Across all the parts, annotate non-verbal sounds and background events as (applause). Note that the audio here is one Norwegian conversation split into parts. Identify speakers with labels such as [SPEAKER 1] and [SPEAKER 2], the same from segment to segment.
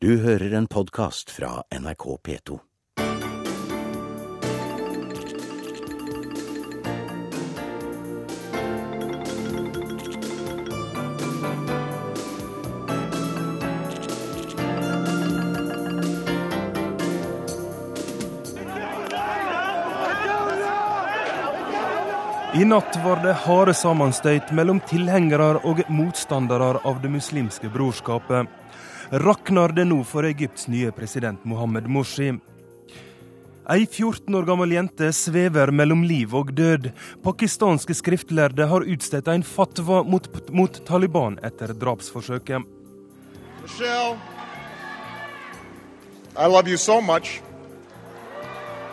[SPEAKER 1] Du hører en podkast fra NRK P2.
[SPEAKER 2] I natt var det harde sammenstøyt mellom tilhengere og motstandere av det muslimske brorskapet. Rakner det nå for Egypts nye president Mohammed Morsi? Ei 14 år gammel jente svever mellom liv og død. Pakistanske skriftlærde har utstedt en fatwa mot, mot Taliban etter drapsforsøket.
[SPEAKER 3] Michelle, I love you so much.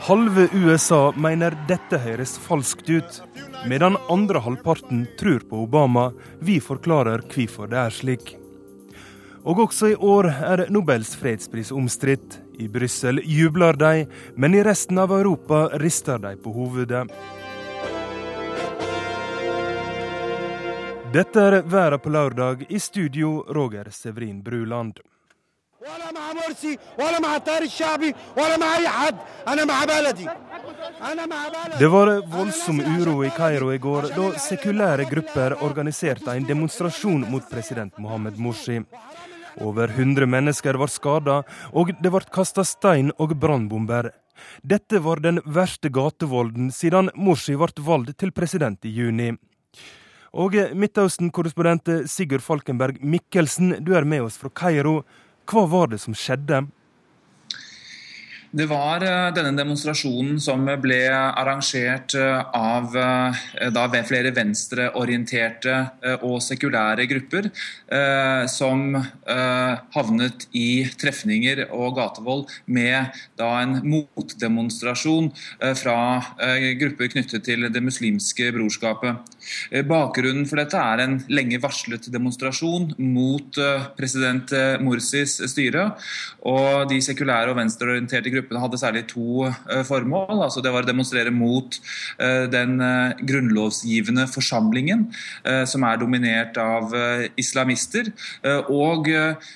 [SPEAKER 2] Halve USA mener dette høres falskt ut, medan andre halvparten tror på Obama. Vi forklarer hvorfor det er slik. Og også i år er Nobels fredspris omstridt. I Brussel jubler de, men i resten av Europa rister de på hovedet. Dette er Verden på lørdag, i studio Roger Sevrin Bruland. Det var voldsom uro i Kairo i går da sekulære grupper organiserte en demonstrasjon mot president Mohammed Morsi. Over 100 mennesker var skada, og det ble kasta stein og brannbomber. Dette var den verste gatevolden siden Morsi ble valgt til president i juni. Og Midtøsten-korrespondent Sigurd Falkenberg Mikkelsen, du er med oss fra Kairo. Hva var det som skjedde?
[SPEAKER 4] Det var eh, denne demonstrasjonen som ble arrangert eh, av eh, da flere venstreorienterte og sekulære grupper, som havnet i trefninger og gatevold med da en motdemonstrasjon fra grupper knyttet til det muslimske brorskapet. Bakgrunnen for dette er en lenge varslet demonstrasjon mot president Morsis styre. og De sekulære og venstreorienterte gruppene hadde særlig to formål. altså Det var å demonstrere mot den grunnlovsgivende forsamlingen, som er dominert av islamister, og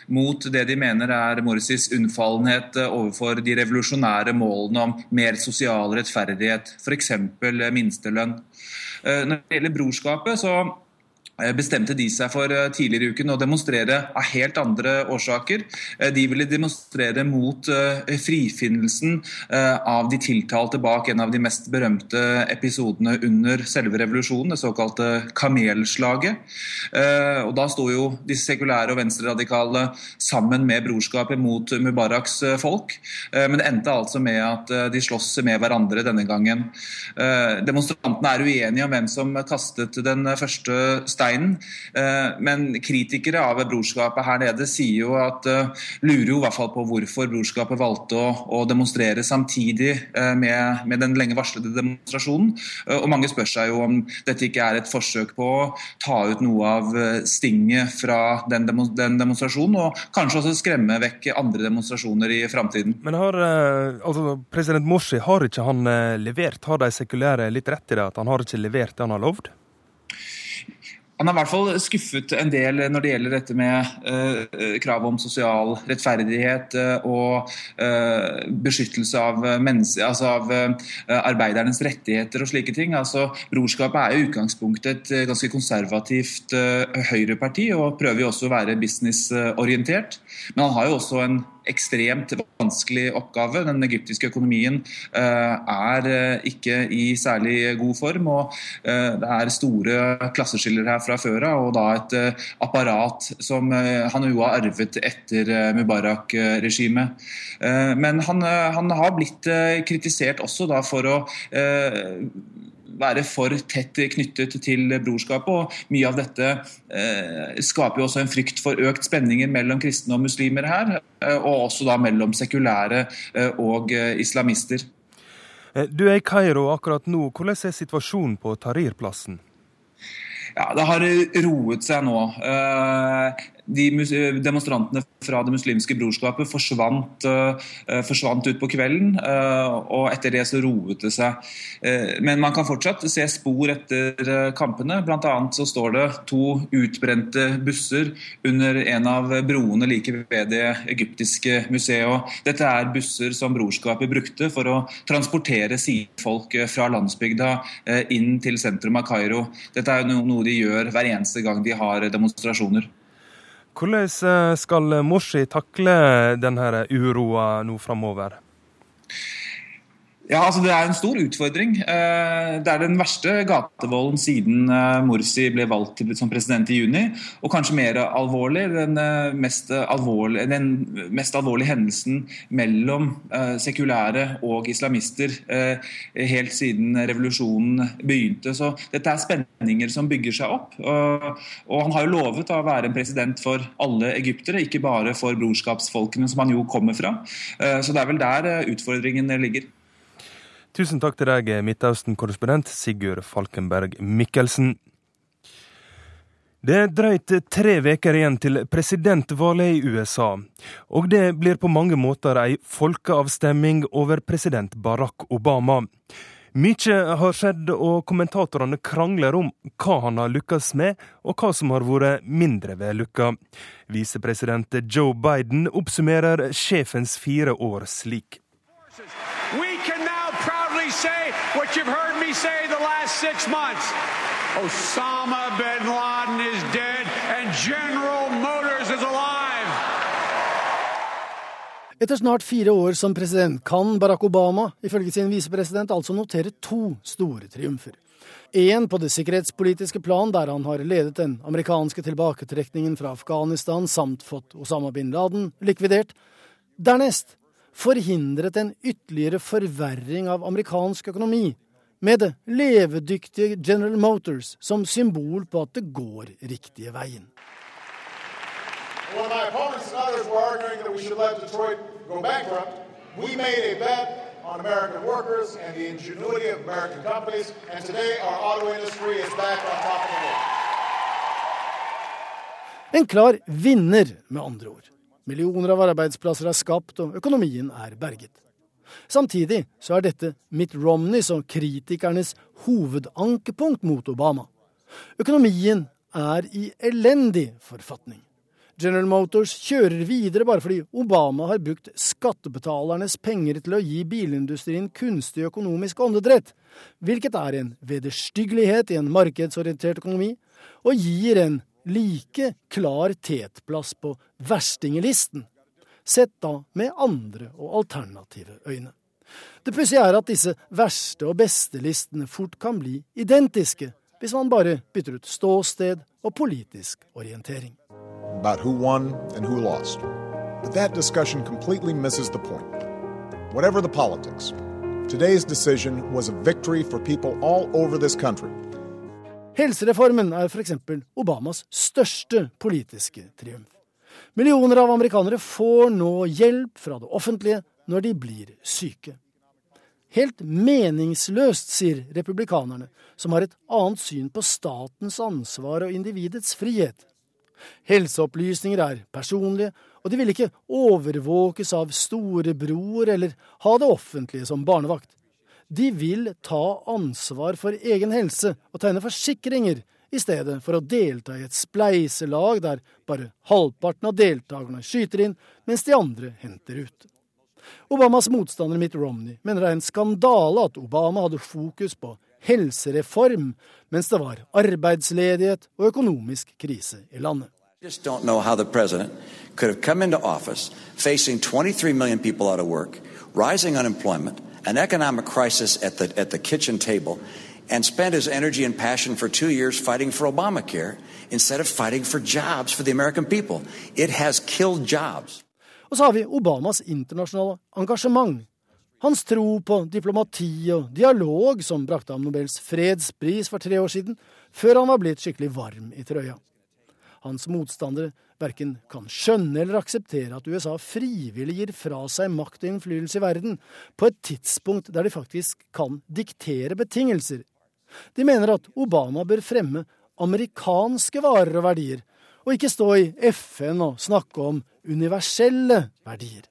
[SPEAKER 4] mot det de mener er Morsis unnfallenhet overfor de revolusjonære målene om mer sosial rettferdighet, f.eks. minstelønn. Når det gjelder brorskapet, så bestemte de seg for tidligere i uken å demonstrere av helt andre årsaker. De ville demonstrere mot frifinnelsen av de tiltalte bak en av de mest berømte episodene under selve revolusjonen, det såkalte kamelslaget. Og Da sto jo de sekulære og venstreradikale sammen med brorskapet mot Mubaraks folk. Men det endte altså med at de sloss med hverandre denne gangen. Demonstrantene er uenige om hvem som kastet den første steinen, men kritikere av brorskapet her nede sier jo at lurer jo i hvert fall på hvorfor brorskapet valgte å, demonstrere samtidig med, med, den lenge varslede demonstrasjonen. Og mange spør seg jo om dette ikke er et forsøk på å ta ut noe av stinget fra den demonstrasjonen, og kanskje også skremme vekk andre demonstrasjoner i framtiden.
[SPEAKER 2] Men har altså, president Morsi har ikke han levert? Har de sekulære litt rett i det, at han har ikke levert det han har lovd?
[SPEAKER 4] Han har i hvert fall skuffet en del når det gjelder dette med uh, krav om sosial rettferdighet uh, og uh, beskyttelse av, altså av arbeidernes rettigheter og slike ting. Altså, brorskapet er i utgangspunktet et ganske konservativt høyreparti og prøver jo også å være businessorientert. Men han har jo også en ekstremt vanskelig oppgave. Den egyptiske økonomien er ikke i særlig god form. og Det er store klasseskiller her fra før av, og da et apparat som han jo har arvet etter Mubarak-regimet. Men han, han, har blitt kritisert også for å være for tett knyttet til brorskapet. og Mye av dette eh, skaper jo også en frykt for økt spenninger mellom kristne og muslimer her, eh, og også da mellom sekulære eh, og islamister.
[SPEAKER 2] Du er i Kairo akkurat nå. Hvordan er situasjonen på Tahrir-plassen?
[SPEAKER 4] Ja, Det har roet seg nå. De demonstrantene fra Det muslimske brorskapet forsvant, forsvant ut på kvelden, og etter det så roet det seg. Men man kan fortsatt se spor etter kampene. Bl.a. så står det to utbrente busser under en av broene like ved det egyptiske museet. Dette er busser som brorskapet brukte for å transportere sine folk fra landsbygda inn til sentrum av Kairo. Dette er noe de gjør hver eneste gang de har demonstrasjoner.
[SPEAKER 5] Hvordan eh, skal Morsi takle denne uroa nå framover?
[SPEAKER 4] Ja, altså Det er en stor utfordring. Eh, det er den verste gatevolden siden eh, Morsi ble valgt som president i juni. Og kanskje mer alvorlig, den eh, mest alvorlige, den mest alvorlige hendelsen mellom sekulære og islamister helt siden revolusjonen begynte. Så dette er spenninger som bygger seg opp. Og han har jo lovet å være en president for alle egyptere, ikke bare for brorskapsfolkene som han jo kommer fra. Så det er vel der utfordringen ligger.
[SPEAKER 5] Tusen takk til deg, Midtøsten-korrespondent Sigurd Falkenberg Mikkelsen. Det er drøyt tre uker igjen til presidentvalget i USA, og det blir på mange måter ei folkeavstemning over president Barack Obama. Mykje har skjedd, og kommentatorene krangler om hva han har lykkes med, og hva som har vært mindre vellykka. Visepresident Joe Biden oppsummerer sjefens fire år slik say what you've heard me say the last six months. Osama bin Laden is dead and General Motors is alive. Etter snart fire år som president kan Barack Obama ifølge sin visepresident altså notere to store triumfer. Én på det sikkerhetspolitiske plan, der han har ledet den amerikanske tilbaketrekningen fra Afghanistan samt fått Osama bin Laden likvidert. Dernest forhindret en ytterligere forverring av amerikansk økonomi, med det levedyktige General Motors som symbol på at det går riktige veien. En klar vinner, med andre ord. Millioner av arbeidsplasser er skapt, og økonomien er berget. Samtidig så er dette Mitt Romneys og kritikernes hovedankepunkt mot Obama. Økonomien er i elendig forfatning. General Motors kjører videre bare fordi Obama har brukt skattebetalernes penger til å gi bilindustrien kunstig økonomisk åndedrett, hvilket er en vederstyggelighet i en markedsorientert økonomi, og gir en like klar tetplass på verstingelisten, sett da med andre og alternative øyne. Det pussige er at disse verste og beste-listene fort kan bli identiske, hvis man bare bytter ut ståsted og politisk orientering. About who won and who lost. But that discussion completely misses the point. Whatever the politics, today's decision was a victory for people all over this country Helsereformen er f.eks. Obamas største politiske triumf. Millioner av amerikanere får nå hjelp fra det offentlige når de blir syke. Helt meningsløst, sier republikanerne, som har et annet syn på statens ansvar og individets frihet. Helseopplysninger er personlige, og de vil ikke overvåkes av storebror eller ha det offentlige som barnevakt. De vil ta ansvar for egen helse og tegne forsikringer, i stedet for å delta i et spleiselag der bare halvparten av deltakerne skyter inn, mens de andre henter ut. Obamas motstander Mitt Romney mener det er en skandale at Obama hadde fokus på helsereform, mens det var arbeidsledighet og økonomisk krise i landet. just don't know how the president could have come into office facing 23 million people out of work, rising unemployment, an economic crisis at the, at the kitchen table and spent his energy and passion for two years fighting for Obamacare instead of fighting for jobs for the American people. It has killed jobs. Og så har vi Obamas internasjonale engasjement. Hans tro på diplomati og dialog som brakte ham Nobels fredspris for tre år siden, før han var blitt skikkelig varm i trøya. Hans motstandere verken kan skjønne eller akseptere at USA frivillig gir fra seg makt og innflytelse i verden, på et tidspunkt der de faktisk kan diktere betingelser. De mener at Obama bør fremme amerikanske varer og verdier, og ikke stå i FN og snakke om universelle verdier.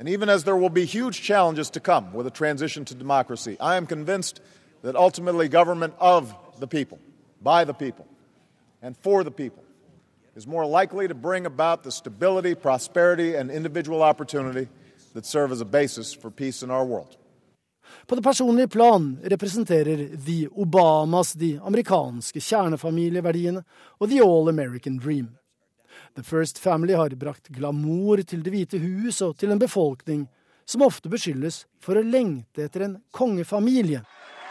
[SPEAKER 3] And even as there will be huge challenges to come with a transition to democracy, I am convinced that ultimately government of the people, by the people, and for the people is more likely to bring about the stability, prosperity, and individual opportunity that serve as a basis for peace in our world.
[SPEAKER 5] På det personlige plan representerer The Obamas de amerikanske kjernefamilieverdiene og The All American Dream. The First Family har brakt glamour til Det hvite hus og til en befolkning som ofte beskyldes for å lengte etter en kongefamilie.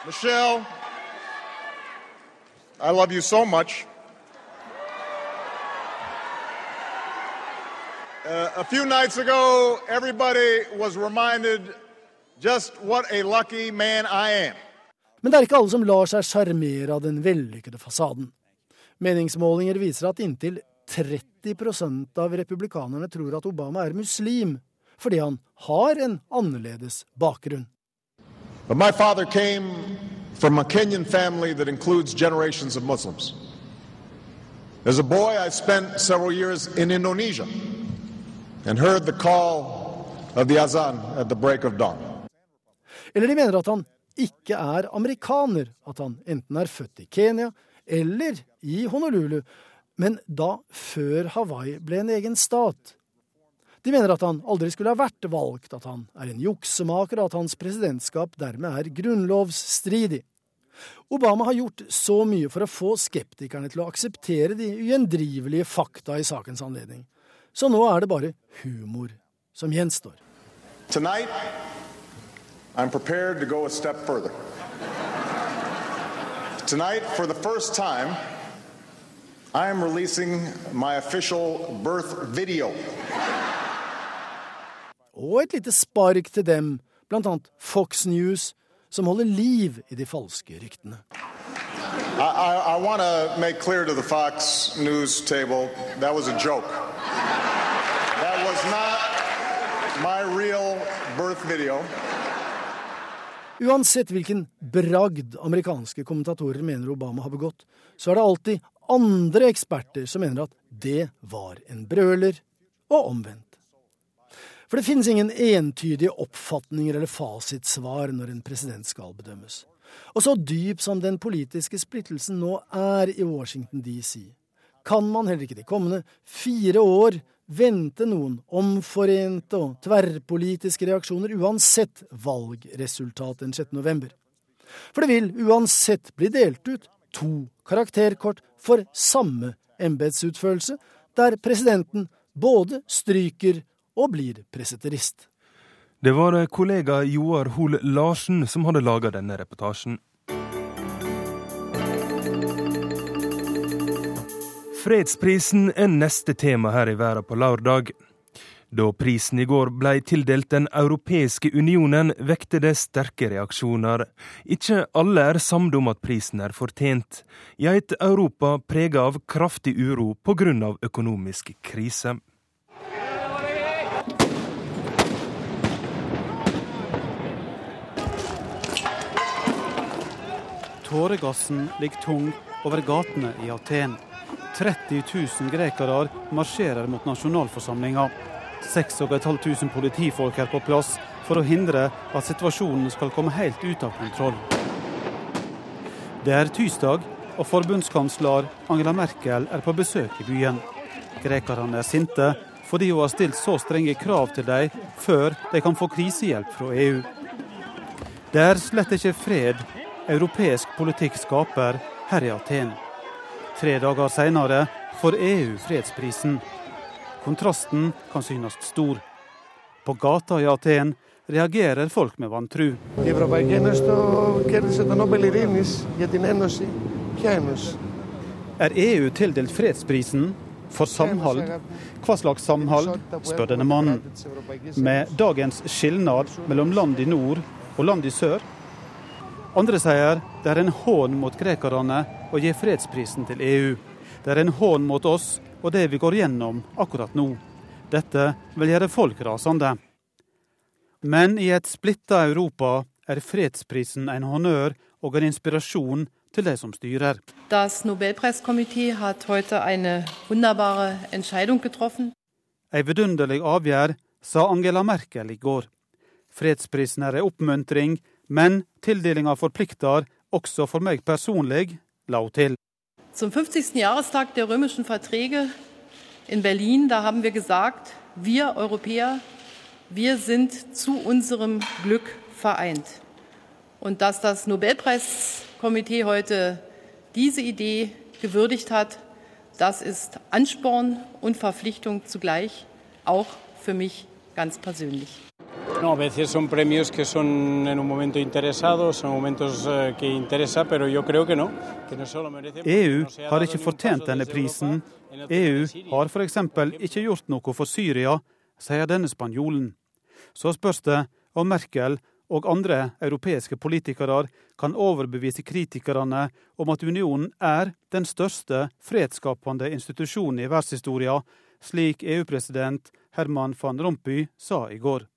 [SPEAKER 3] Michelle, I love you so much. Uh, a few nights ago, everybody was reminded
[SPEAKER 5] Men det er ikke alle som lar seg sjarmere av den vellykkede fasaden. Meningsmålinger viser at inntil 30% av republikanerne tror at Obama er muslim, fordi han har en annerledes bakgrunn.
[SPEAKER 3] But my father came from a Kenyan family that includes generations of Muslims. As a boy, I spent several years in Indonesia and heard the call of the azan at the break of dawn.
[SPEAKER 5] Eller de mener at han ikke er amerikaner, at han enten er født i Kenya eller i Honolulu, men da før Hawaii ble en egen stat. De mener at han aldri skulle ha vært valgt, at han er en juksemaker, og at hans presidentskap dermed er grunnlovsstridig. Obama har gjort så mye for å få skeptikerne til å akseptere de ugjendrivelige fakta i sakens anledning. Så nå er det bare humor som gjenstår.
[SPEAKER 3] Tonight, I'm prepared to go a step further. Tonight, for the first time, I am releasing my official birth video.
[SPEAKER 5] Og et lite spark til dem, blant annet Fox News, som holder liv i de falske ryktene.
[SPEAKER 3] I, I, I want to make clear to the Fox News table that was a joke. That was not my real birth video.
[SPEAKER 5] Uansett hvilken bragd amerikanske kommentatorer mener Obama har begått, så er det alltid andre eksperter som mener at det var en brøler, og omvendt. For det finnes ingen entydige oppfatninger eller fasitsvar når en president skal bedømmes. Og så dyp som den politiske splittelsen nå er i Washington DC, kan man heller ikke de kommende fire år vente noen omforente og tverrpolitiske reaksjoner uansett valgresultat den 6. november. For det vil uansett bli delt ut to karakterkort for samme embetsutførelse, der presidenten både stryker og blir preseterist.
[SPEAKER 2] Det var kollega Joar Hoel Larsen som hadde laga denne reportasjen. Fredsprisen er neste tema her i verden på lørdag. Da prisen i går ble tildelt Den europeiske unionen, vekte det sterke reaksjoner. Ikke alle er samde om at prisen er fortjent, i et Europa preget av kraftig uro pga. økonomisk krise.
[SPEAKER 6] Tåregassen ligger tung over gatene i Aten. 30 000 grekere marsjerer mot nasjonalforsamlinga. 6500 politifolk er på plass for å hindre at situasjonen skal komme helt ut av kontroll. Det er tirsdag, og forbundskansler Angela Merkel er på besøk i byen. Grekerne er sinte fordi hun har stilt så strenge krav til dem før de kan få krisehjelp fra EU. Det er slett ikke fred europeisk politikk skaper her i Aten. Tre dager senere får EU fredsprisen. Kontrasten kan synes stor. På gata i Aten reagerer folk med vantru. Er EU tildelt fredsprisen for samhold? Hva slags samhold, spør denne mannen. Med dagens skilnad mellom land i nord og land i sør? Andre sier det er en hån mot grekerne å gi fredsprisen til EU. Det er en hån mot oss og det vi går gjennom akkurat nå. Dette vil gjøre folk rasende. Men i et splitta Europa er fredsprisen en honnør og en inspirasjon til de som styrer.
[SPEAKER 7] Das Nobelpreiskomitee hat heute eine wunderbare Entscheidung getroffen.
[SPEAKER 6] Ei vidunderlig avgjør, sa Angela Merkel i går. Fredsprisen er ei oppmuntring, men tildelinga forplikter også for meg personlig, la hun til.
[SPEAKER 7] Zum 50. Jahrestag der römischen Verträge in Berlin, da haben wir gesagt, wir Europäer, wir sind zu unserem Glück vereint. Und dass das Nobelpreiskomitee heute diese Idee gewürdigt hat, das ist Ansporn und Verpflichtung zugleich, auch für mich ganz persönlich.
[SPEAKER 8] No, a veces son premios que son en un momento interesados, son momentos eh, que interesa, pero yo creo que no. Que no solo merece,
[SPEAKER 6] EU har ikke fortjent denne prisen. EU har f.eks. ikke gjort noe for Syria, sier denne spanjolen. Så spørs det om Merkel og andre europeiske politikere kan overbevise kritikerne om at unionen er den største fredsskapende institusjonen i verdenshistorien, slik EU-president Herman van Rompuy sa i går.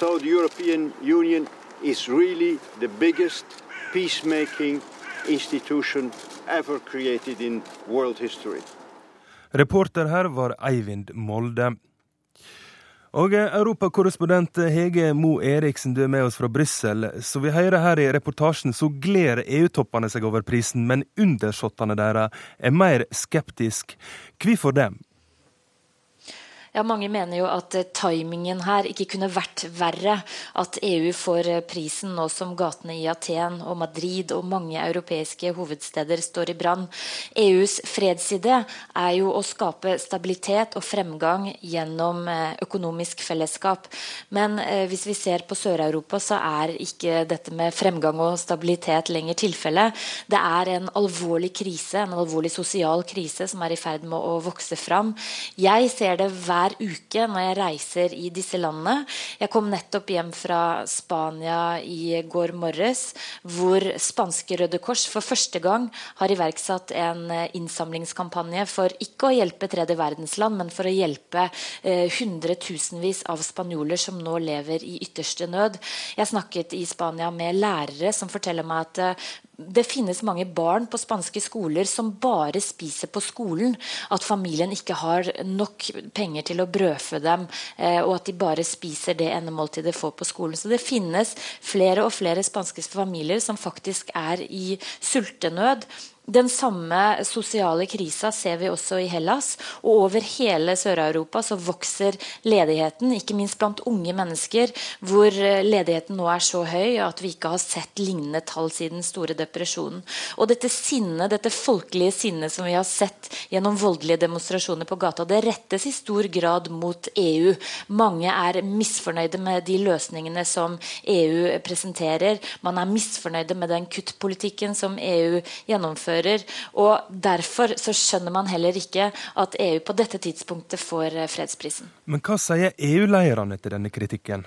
[SPEAKER 9] So the European Union is really the biggest peacemaking institution ever created in world history.
[SPEAKER 2] Reporter her var Eivind Molde. Og Europakorrespondent Hege Mo Eriksen, du er med oss fra Brussel. Så vi hører her i reportasjen så gleder EU-toppene seg over prisen, men undersåttene deres er mer skeptiske. Hvorfor det?
[SPEAKER 10] Ja, Mange mener jo at eh, timingen her ikke kunne vært verre. At EU får eh, prisen nå som gatene i Aten og Madrid og mange europeiske hovedsteder står i brann. EUs fredsidé er jo å skape stabilitet og fremgang gjennom eh, økonomisk fellesskap. Men hvis vi ser på Sør-Europa, så er ikke dette med fremgang og stabilitet lenger tilfellet. Det er en alvorlig krise, en alvorlig sosial krise som er i ferd med å vokse fram. Jeg ser det hver hver uke når jeg reiser i disse landene. Jeg kom nettopp hjem fra Spania i går morges, hvor spanske Røde Kors for første gang har iverksatt en eh, innsamlingskampanje for ikke å hjelpe tredje verdensland, men for å hjelpe eh, hundretusenvis av spanjoler som nå lever i ytterste nød. Jeg snakket i Spania med lærere som forteller meg at eh, det finnes mange barn på spanske skoler som bare spiser på skolen. At familien ikke har nok penger til å brødfø dem, eh, og at de bare spiser det endemåltidet de får på skolen. Så det finnes flere og flere spanske familier som faktisk er i sultenød. Den samme sosiale krisa ser vi også i Hellas. Og over hele Sør-Europa så vokser ledigheten, ikke minst blant unge mennesker, hvor eh, ledigheten nå er så høy at vi ikke har sett lignende tall siden store depresjonen. Og dette sinnet, dette folkelige sinnet som vi har sett gjennom voldelige demonstrasjoner på gata, det rettes i stor grad mot EU. Mange er misfornøyde med de løsningene som EU presenterer. Man er misfornøyde med den kuttpolitikken som EU gjennomfører gjennomfører. Og Derfor så skjønner man heller ikke at EU på dette tidspunktet får eh, fredsprisen.
[SPEAKER 2] Men hva sier EU-lederne til denne kritikken?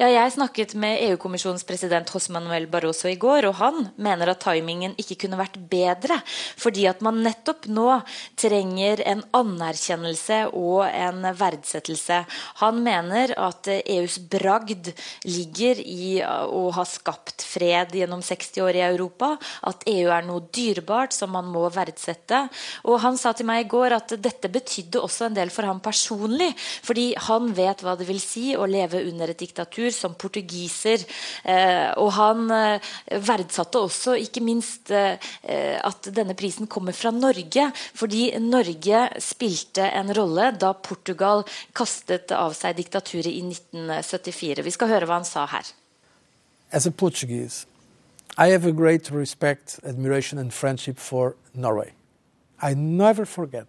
[SPEAKER 10] Ja, jeg snakket med EU-kommisjonens president José Manuel Barroso i går, og han mener at timingen ikke kunne vært bedre, fordi at man nettopp nå trenger en anerkjennelse og en verdsettelse. Han mener at EUs bragd ligger i å ha skapt fred gjennom 60 år i Europa, at EU er noe dyrebart som man må verdsette. Og han sa til meg i går at dette betydde også en del for ham personlig, fordi han vet hva det vil si å leve under et diktatur som portugiser. Eh, og han eh, verdsatte også ikke minst eh, at denne prisen kommer fra Norge, fordi Norge spilte en rolle da Portugal kastet av seg diktaturet i 1974. Vi skal høre hva han sa her.
[SPEAKER 11] As a Portuguese, I have a great respect, admiration and friendship for Norway. I never forget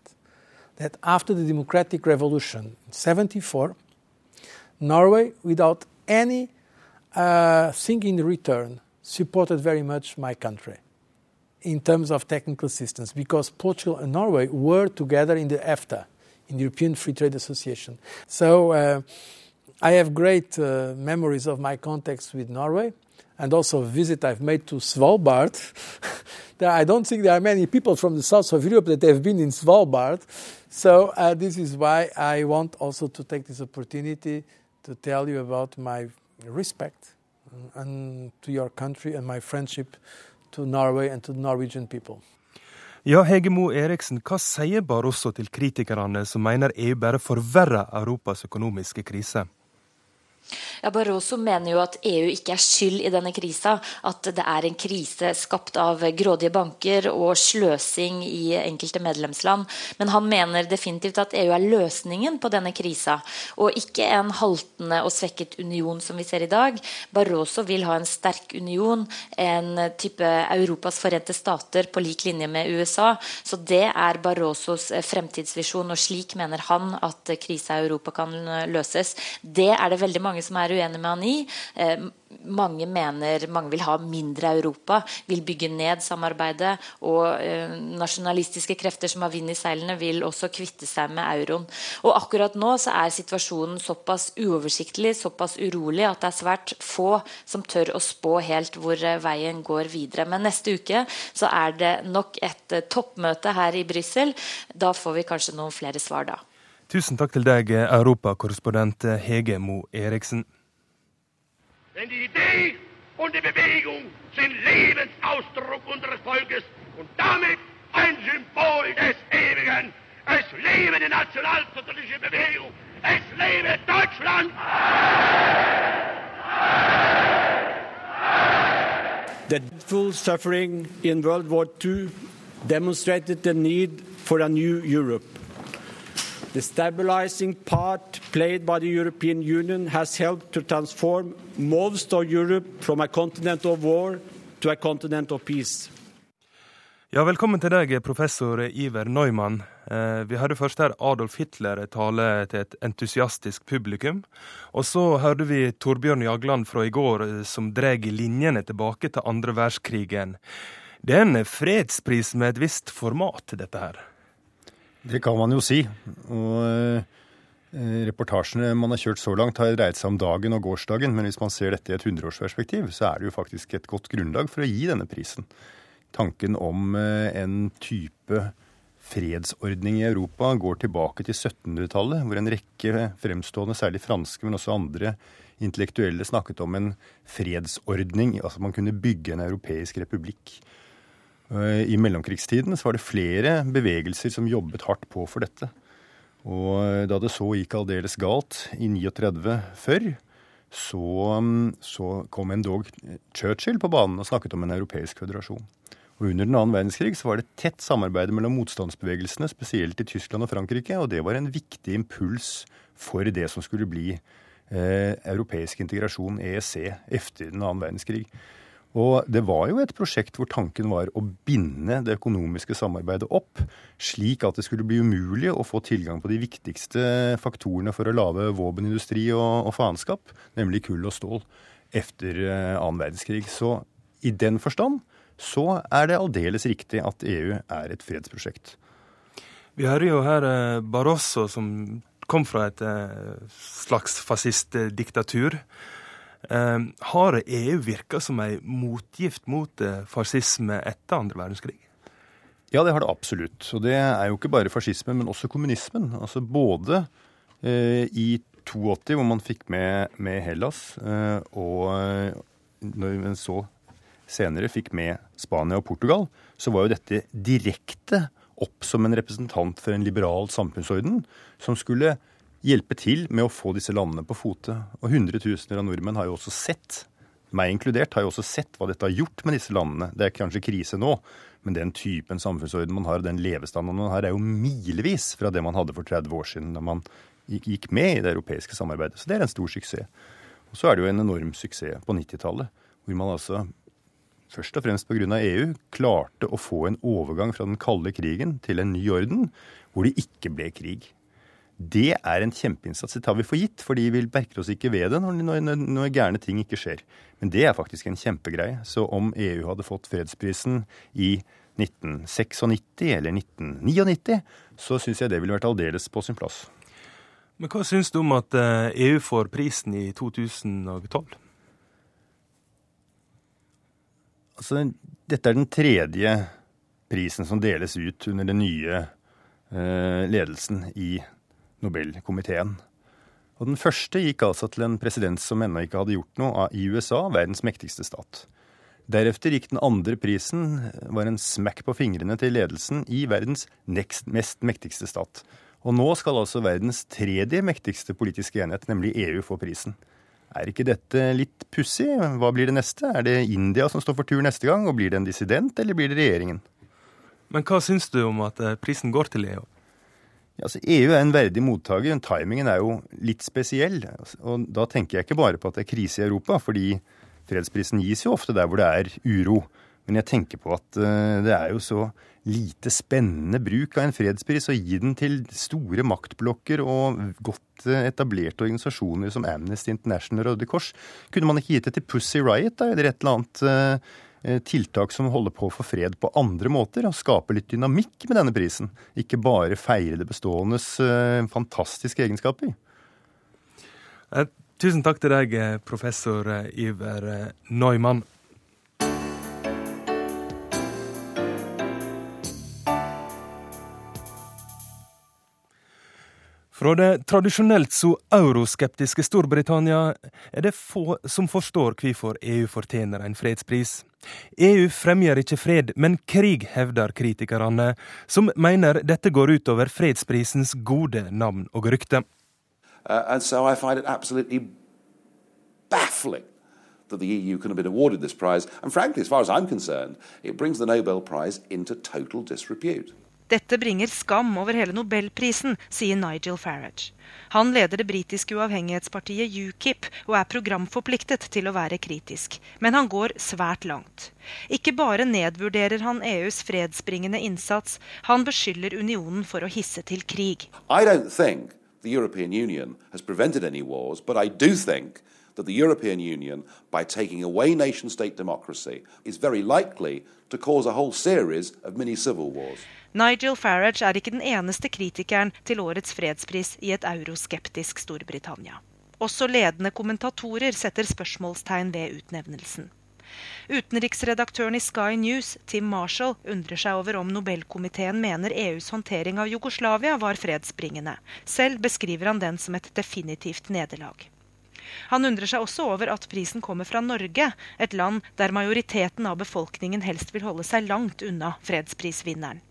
[SPEAKER 11] that after the democratic revolution in 74, Norway, without any uh, thing in return supported very much my country in terms of technical assistance because Portugal and Norway were together in the EFTA, in the European Free Trade Association. So uh, I have great uh, memories of my contacts with Norway and also a visit I've made to Svalbard. (laughs) I don't think there are many people from the south of Europe that have been in Svalbard. So uh, this is why I want also to take this opportunity to tell you about my respect and to your country and my friendship to Norway and to Norwegian people.
[SPEAKER 2] Ja, Hege Mo Eriksen, hva sier Barroso til kritikerne som mener EU bare forverrer Europas økonomiske krise?
[SPEAKER 10] Ja, Barroso mener jo at EU ikke er skyld i denne krisa. At det er en krise skapt av grådige banker og sløsing i enkelte medlemsland. Men han mener definitivt at EU er løsningen på denne krisa, og ikke en haltende og svekket union som vi ser i dag. Barroso vil ha en sterk union, en type Europas forente stater på lik linje med USA. Så det er Barrosos fremtidsvisjon, og slik mener han at krisa i Europa kan løses. Det er det veldig mange som er uenig med han i. Eh, mange mener mange vil ha mindre Europa, vil bygge ned samarbeidet. Og eh, nasjonalistiske krefter som har vind i seilene, vil også kvitte seg med euroen. Og akkurat nå så er situasjonen såpass uoversiktlig, såpass urolig, at det er svært få som tør å spå helt hvor eh, veien går videre. Men neste uke så er det nok et toppmøte her i Brussel. Da får vi kanskje noen flere svar da.
[SPEAKER 2] Tusen takk til deg, europakorrespondent Hege Mo Eriksen.
[SPEAKER 12] Denn die Idee und die Bewegung sind Lebensausdruck unseres Volkes und damit ein Symbol des Ewigen. Es lebe die nationalsozialistische Bewegung. Es lebe Deutschland!
[SPEAKER 13] The full suffering in World War II demonstrated the need for a new Europe. The stabilizing part played by the European Union has helped to transform most of Europe from a continent of war to a continent of peace.
[SPEAKER 2] Ja, Velkommen til deg, professor Iver Neumann. Eh, vi hørte først her Adolf Hitler tale til et entusiastisk publikum. Og så hørte vi Torbjørn Jagland fra i går eh, som drar linjene tilbake til andre verdenskrigen. Det er en fredspris med et visst format, dette her.
[SPEAKER 14] Det kan man jo si. Og eh, reportasjene man har kjørt så langt, har dreid seg om dagen og gårsdagen. Men hvis man ser dette i et hundreårsperspektiv, så er det jo faktisk et godt grunnlag for å gi denne prisen tanken om eh, en type fredsordning i Europa går tilbake til 1700-tallet, hvor en rekke fremstående, særlig franske, men også andre intellektuelle snakket om en fredsordning. Altså man kunne bygge en europeisk republikk. Eh, I mellomkrigstiden så var det flere bevegelser som jobbet hardt på for dette. Og eh, da det så gikk aldeles galt i 39 før, så, mm, så kom endog Churchill på banen og snakket om en europeisk føderasjon. Og Under den annen verdenskrig så var det tett samarbeid mellom motstandsbevegelsene, spesielt i Tyskland og Frankrike, og det var en viktig impuls for det som skulle bli eh, europeisk integrasjon, EEC, etter den annen verdenskrig. Og det var jo et prosjekt hvor tanken var å binde det økonomiske samarbeidet opp, slik at det skulle bli umulig å få tilgang på de viktigste faktorene for å lage våpenindustri og, og faenskap, nemlig kull og stål, etter eh, annen verdenskrig. Så i den forstand så er det aldeles riktig at EU er et fredsprosjekt.
[SPEAKER 2] Vi hører jo her eh, Barroso, som kom fra et eh, slags fascistdiktatur. Eh, har EU virka som ei motgift mot fascisme etter andre verdenskrig?
[SPEAKER 14] Ja, det har det absolutt. Og det er jo ikke bare fascismen, men også kommunismen. Altså både eh, i 82, hvor man fikk med, med Hellas, eh, og når man så senere fikk med Spania og Portugal, så var jo dette direkte opp som en representant for en liberal samfunnsorden som skulle hjelpe til med å få disse landene på fote. Og hundretusener av nordmenn har jo også sett, meg inkludert, har jo også sett hva dette har gjort med disse landene. Det er kanskje krise nå, men den typen samfunnsorden man har, og den levestandarden man har, er jo milevis fra det man hadde for 30 år siden da man gikk med i det europeiske samarbeidet. Så det er en stor suksess. Og så er det jo en enorm suksess på 90-tallet, hvor man altså først og fremst pga. EU, klarte å få en overgang fra den kalde krigen til en ny orden, hvor det ikke ble krig. Det er en kjempeinnsats. Det tar vi for gitt, fordi vi merker oss ikke ved det når, når, når, gærne ting ikke skjer. Men det er faktisk en kjempegreie. Så om EU hadde fått fredsprisen i 1996 eller 1999, så syns jeg det ville vært aldeles på sin plass.
[SPEAKER 2] Men hva syns du om at EU eh, får prisen i 2012?
[SPEAKER 14] Altså, dette er den tredje prisen som deles ut under den nye eh, ledelsen i Nobelkomiteen. Og Den første gikk altså til en president som ennå ikke hadde gjort noe i USA, verdens mektigste stat. Deretter gikk den andre prisen, var en smekk på fingrene til ledelsen i verdens next, mest mektigste stat. Og nå skal altså verdens tredje mektigste politiske enhet, nemlig EU, få prisen. Er ikke dette litt pussig? Hva blir det neste? Er det India som står for tur neste gang, og blir det en dissident, eller blir det regjeringen?
[SPEAKER 2] Men hva syns du om at eh, prisen går til EU?
[SPEAKER 14] Altså EU er en verdig mottaker. Timingen er jo litt spesiell. Og da tenker jeg ikke bare på at det er krise i Europa, fordi Fredsprisen gis jo ofte der hvor det er uro. Men jeg tenker på at uh, det er jo så lite spennende bruk av en fredspris å gi den til store maktblokker og godt uh, etablerte organisasjoner som Amnesty International og Røde Kors. Kunne man ikke gitt det til Pussy Riot da, eller et eller annet uh, tiltak som holder på å få fred på andre måter, og skape litt dynamikk med denne prisen? Ikke bare feire det beståendes fantastiske egenskaper.
[SPEAKER 2] Tusen takk til deg, eh, professor eh, Iver eh, Neumann. Fra det tradisjonelt så euroskeptiske Storbritannia er det få som forstår hvorfor EU fortjener en fredspris. EU fremjer ikke fred, men krig, hevder kritikerne, som mener dette går utover fredsprisens gode navn og rykte.
[SPEAKER 15] Uh, so baffling that the EU can have been awarded this prize. And frankly, as far as I'm concerned, it brings the Nobel Prize into total disrepute.
[SPEAKER 16] Dette bringer skam over hele nobelprisen, sier Nigel Farage. Han leder det britiske uavhengighetspartiet UKIP og er programforpliktet til å være kritisk. Men han går svært langt. Ikke bare nedvurderer han EUs fredsbringende innsats, han beskylder unionen for å hisse til krig.
[SPEAKER 15] The European Union has prevented any wars, but I do think that the European Union, by taking away nation state democracy, is very likely to cause a whole series of mini civil wars.
[SPEAKER 16] Nigel Farage er ikke den eneste kritikeren til årets fredspris i et euroskeptisk Storbritannia. Også ledende kommentatorer setter spørsmålstegn ved utnevnelsen. Utenriksredaktøren i Sky News, Tim Marshall, undrer seg over om Nobelkomiteen mener EUs håndtering av Jugoslavia var fredsbringende. Selv beskriver han den som et definitivt nederlag. Han undrer seg også over at prisen kommer fra Norge, et land der majoriteten av befolkningen helst vil holde seg langt unna fredsprisvinneren.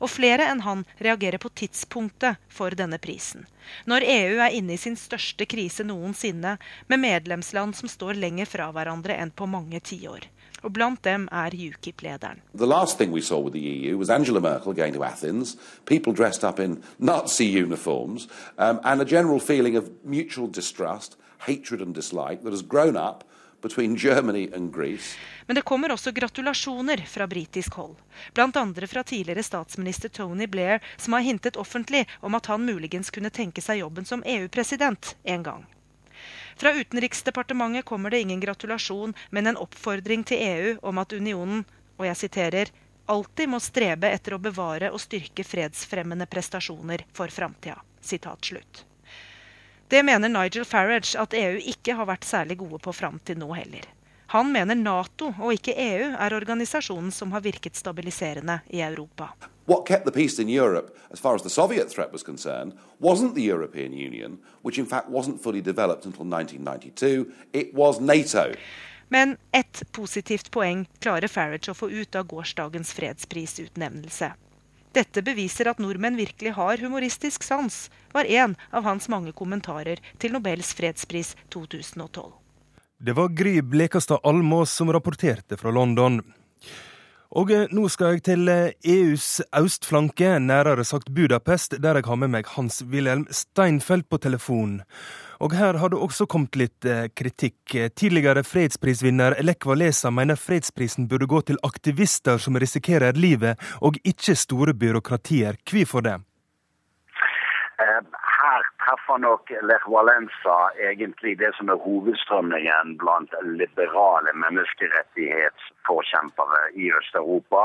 [SPEAKER 16] Og flere enn han reagerer på tidspunktet for denne prisen. Når EU er inne i sin største krise noensinne, med medlemsland som står lenger fra hverandre enn på mange tiår. Og blant dem er UKIP-lederen.
[SPEAKER 15] The last thing we saw EU was Angela Merkel going to Athens, people dressed up in Nazi uniforms, um, and a general feeling of mutual distrust, hatred and dislike that has grown up
[SPEAKER 16] men det kommer også gratulasjoner fra britisk hold. Bl.a. fra tidligere statsminister Tony Blair, som har hintet offentlig om at han muligens kunne tenke seg jobben som EU-president en gang. Fra Utenriksdepartementet kommer det ingen gratulasjon, men en oppfordring til EU om at unionen, og jeg siterer, alltid må strebe etter å bevare og styrke fredsfremmende prestasjoner for framtida. Sitat slutt. Det mener Nigel Farage at EU ikke har vært særlig gode på fram til nå heller. Han mener Nato og ikke EU er organisasjonen som har virket stabiliserende i Europa.
[SPEAKER 15] What kept the peace in Europe, as far as the Soviet threat was concerned, wasn't the European Union, which in fact wasn't fully developed until 1992. It was NATO.
[SPEAKER 16] Men ett positivt poeng klarer Farage å få ut av gårsdagens fredsprisutnevnelse. Dette beviser at nordmenn virkelig har humoristisk sans, var en av hans mange kommentarer til Nobels fredspris 2012.
[SPEAKER 2] Det var Gry Blekastad Almås som rapporterte fra London. Og eh, nå skal jeg til EUs eh, e østflanke, nærere sagt Budapest, der jeg har med meg Hans-Wilhelm Steinfeld på telefon. Og her har det også kommet litt eh, kritikk. Tidligere fredsprisvinner Lech Walesa mener fredsprisen burde gå til aktivister som risikerer livet, og ikke store byråkratier. Hvorfor det?
[SPEAKER 17] Treffer nok Lech Valenza egentlig det som er hovedstrømningen blant liberale menneskerettighetsforkjempere i Øst-Europa.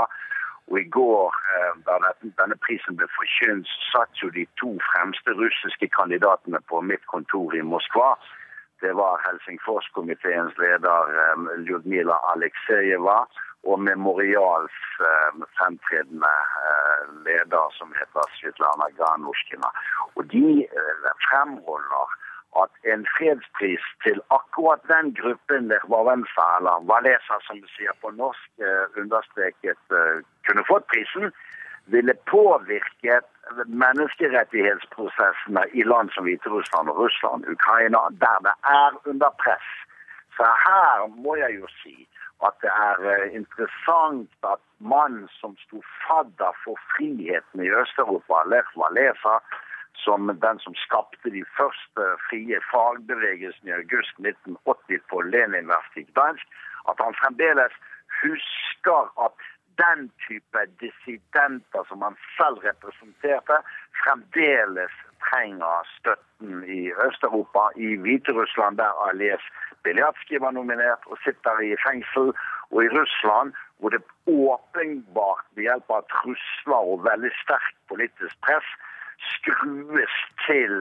[SPEAKER 17] Og I går, eh, da denne prisen ble forkynt, satt jo de to fremste russiske kandidatene på mitt kontor i Moskva. Det var Helsingforskomiteens leder eh, Ljudmila Aleksejeva og Memorials eh, fremtredende leder, som heter Svetlana Ganushkina. Og De fremholder at en fredspris til akkurat den gruppen Lervavensa, eller Valesa som vi sier på norsk, eh, understreket eh, kunne fått prisen, ville påvirket menneskerettighetsprosessene i land som Hviterussland og Russland, Ukraina, der det er under press. Så her må jeg jo si at det er eh, interessant at mannen som sto fadder for friheten i Øst-Europa, Lech Walesa, som den som skapte de første frie fagbevegelsene i august 1980 på Leninverket i Gdansk, at han fremdeles husker at den type dissidenter som han selv representerte, fremdeles trenger støtten i Øst-Europa, i Hviterussland, der Alies Beljatsjkij var nominert og sitter i fengsel, og i Russland, hvor det åpenbart ved hjelp av trusler og veldig sterkt politisk press skrues til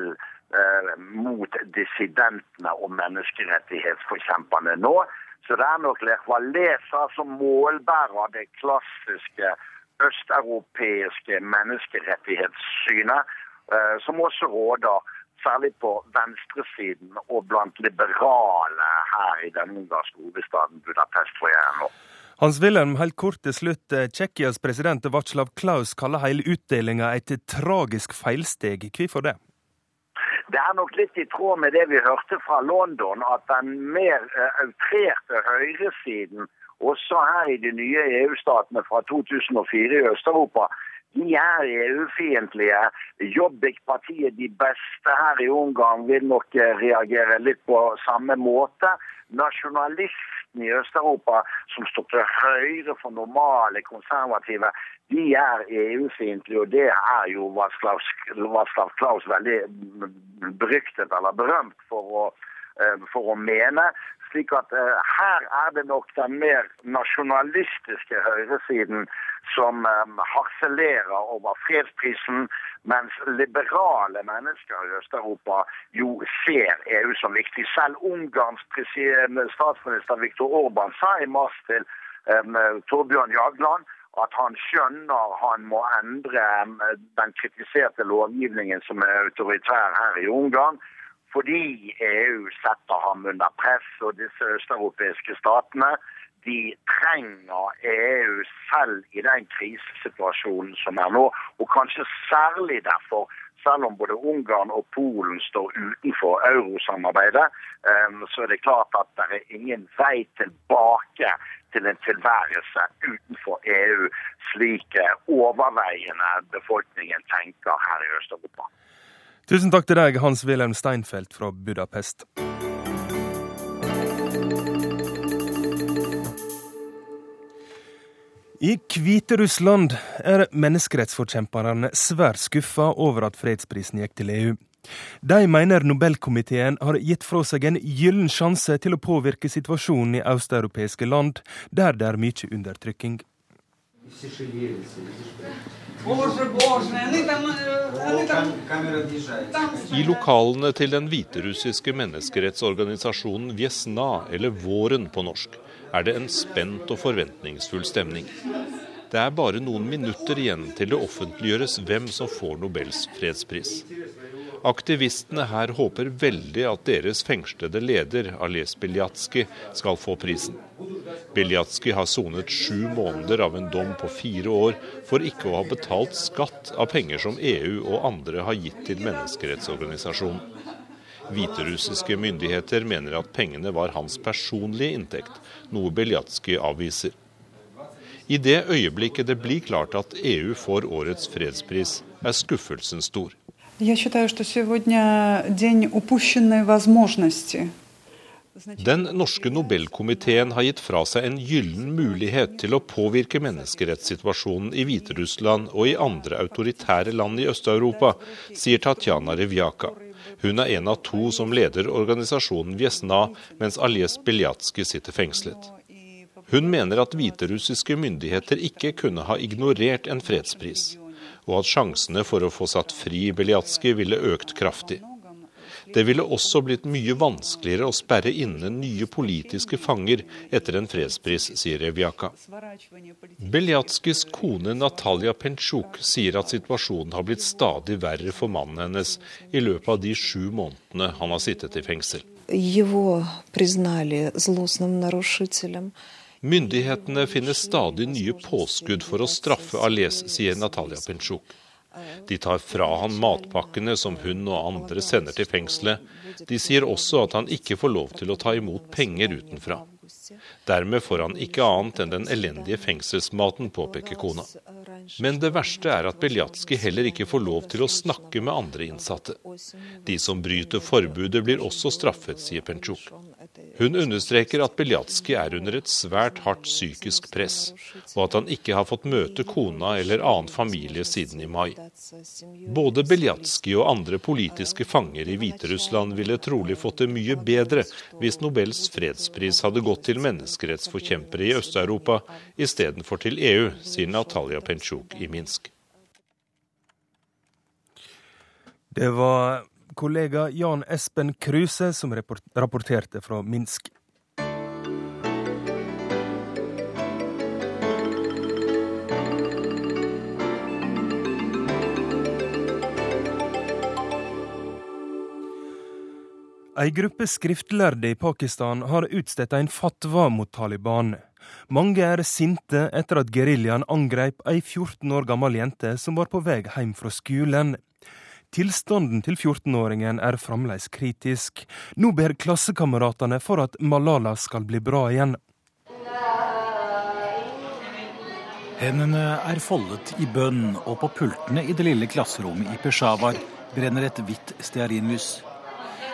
[SPEAKER 17] eh, mot dissidentene og menneskerettighetsforkjemperne nå. Så det er nok Lech Walesa som målbærer det klassiske østeuropeiske menneskerettighetssynet, eh, som også råder særlig på venstresiden og blant liberale her i den ungarske hovedstaden Budapest, hvor jeg er nå.
[SPEAKER 2] Hans-Wilhelm, helt kort til slutt. Eh, Tsjekkias president Václav Klaus kaller hele utdelinga et tragisk feilsteg. Hvorfor det?
[SPEAKER 17] Det er nok litt i tråd med det vi hørte fra London, at den mer uh, outrerte høyresiden, også her i de nye EU-statene fra 2004 i Øst-Europa, de er EU-fiendtlige. Jobbik-partiet, de beste her i Ungarn, vil nok eh, reagere litt på samme måte. Nasjonalistene i Øst-Europa, som står til høyre for normale konservative, de er EU-fiendtlige. Og det er jo Václav Klaus veldig beryktet eller berømt for å, eh, for å mene. Slik at uh, her er det nok den mer nasjonalistiske høyresiden som um, harselerer over fredsprisen, mens liberale mennesker i Øst-Europa jo ser EU som viktig. Selv Ungarns statsminister Viktor Orban sa i mars til um, Torbjørn Jagland at han skjønner han må endre den kritiserte lovgivningen som er autoritær her i Ungarn fordi EU setter ham under press, og disse østeuropeiske statene de trenger EU selv i den krisesituasjonen som er nå. Og kanskje særlig derfor, selv om både Ungarn og Polen står utenfor eurosamarbeidet, ehm, så er det klart at det er ingen vei tilbake til en tilværelse utenfor EU, slik overveiende befolkningen tenker her i Øst-Europa.
[SPEAKER 2] Tusen takk til deg, Hans-Wilhelm Steinfeld fra Budapest. I Hviterussland er menneskerettsforkjemperne svært skuffa over at fredsprisen gikk til EU. De mener Nobelkomiteen har gitt fra seg en gyllen sjanse til å påvirke situasjonen i østeuropeiske land, der det er mye undertrykking.
[SPEAKER 18] I lokalene til den hviterussiske menneskerettsorganisasjonen Vjesna, eller Våren på norsk, er det en spent og forventningsfull stemning. Det er bare noen minutter igjen til det offentliggjøres hvem som får Nobels fredspris. Aktivistene her håper veldig at deres fengslede leder, Ales Biljatski, skal få prisen. Biljatski har sonet sju måneder av en dom på fire år for ikke å ha betalt skatt av penger som EU og andre har gitt til menneskerettsorganisasjonen. Hviterussiske myndigheter mener at pengene var hans personlige inntekt, noe Biljatski avviser. I det øyeblikket det blir klart at EU får årets fredspris, er skuffelsen stor. Den norske Nobelkomiteen har gitt fra seg en gyllen mulighet til å påvirke menneskerettssituasjonen i Hviterussland og i andre autoritære land i Øst-Europa, sier Tatjana Rivjaka. Hun er en av to som leder organisasjonen Vjesna, mens Aljes Beljatski sitter fengslet. Hun mener at hviterussiske myndigheter ikke kunne ha ignorert en fredspris og at sjansene for å få satt fri Beljatskij ville økt kraftig. Det ville også blitt mye vanskeligere å sperre inne nye politiske fanger etter en fredspris, sier Revjaka. Beljatskijs kone Natalia Pensjuk sier at situasjonen har blitt stadig verre for mannen hennes i løpet av de sju månedene han har sittet i fengsel. Myndighetene finner stadig nye påskudd for å straffe Ales, sier Natalia Pensjuk. De tar fra han matpakkene som hun og andre sender til fengselet. De sier også at han ikke får lov til å ta imot penger utenfra. Dermed får han ikke annet enn den elendige fengselsmaten, påpeker kona. Men det verste er at Beljatskij heller ikke får lov til å snakke med andre innsatte. De som bryter forbudet, blir også straffet, sier Penchuk. Hun understreker at Beljatskij er under et svært hardt psykisk press, og at han ikke har fått møte kona eller annen familie siden i mai. Både Beljatskij og andre politiske fanger i Hviterussland ville trolig fått det mye bedre hvis Nobels fredspris hadde gått til menneskerettsforkjempere i Øst-Europa istedenfor til EU, sier Natalia Pensjuk i Minsk.
[SPEAKER 2] Det var kollega Jan Espen Kruse som rapporterte fra Minsk. Ei gruppe skriftlærde i Pakistan har utstedt en fatwa mot Taliban. Mange er sinte etter at geriljaen angrep ei 14 år gammel jente som var på vei hjem fra skolen. Tilstanden til 14-åringen er fremdeles kritisk. Nå ber klassekameratene for at Malala skal bli bra igjen.
[SPEAKER 19] Hendene er foldet i bønn, og på pultene i det lille klasserommet i Peshawar brenner et hvitt stearinlys.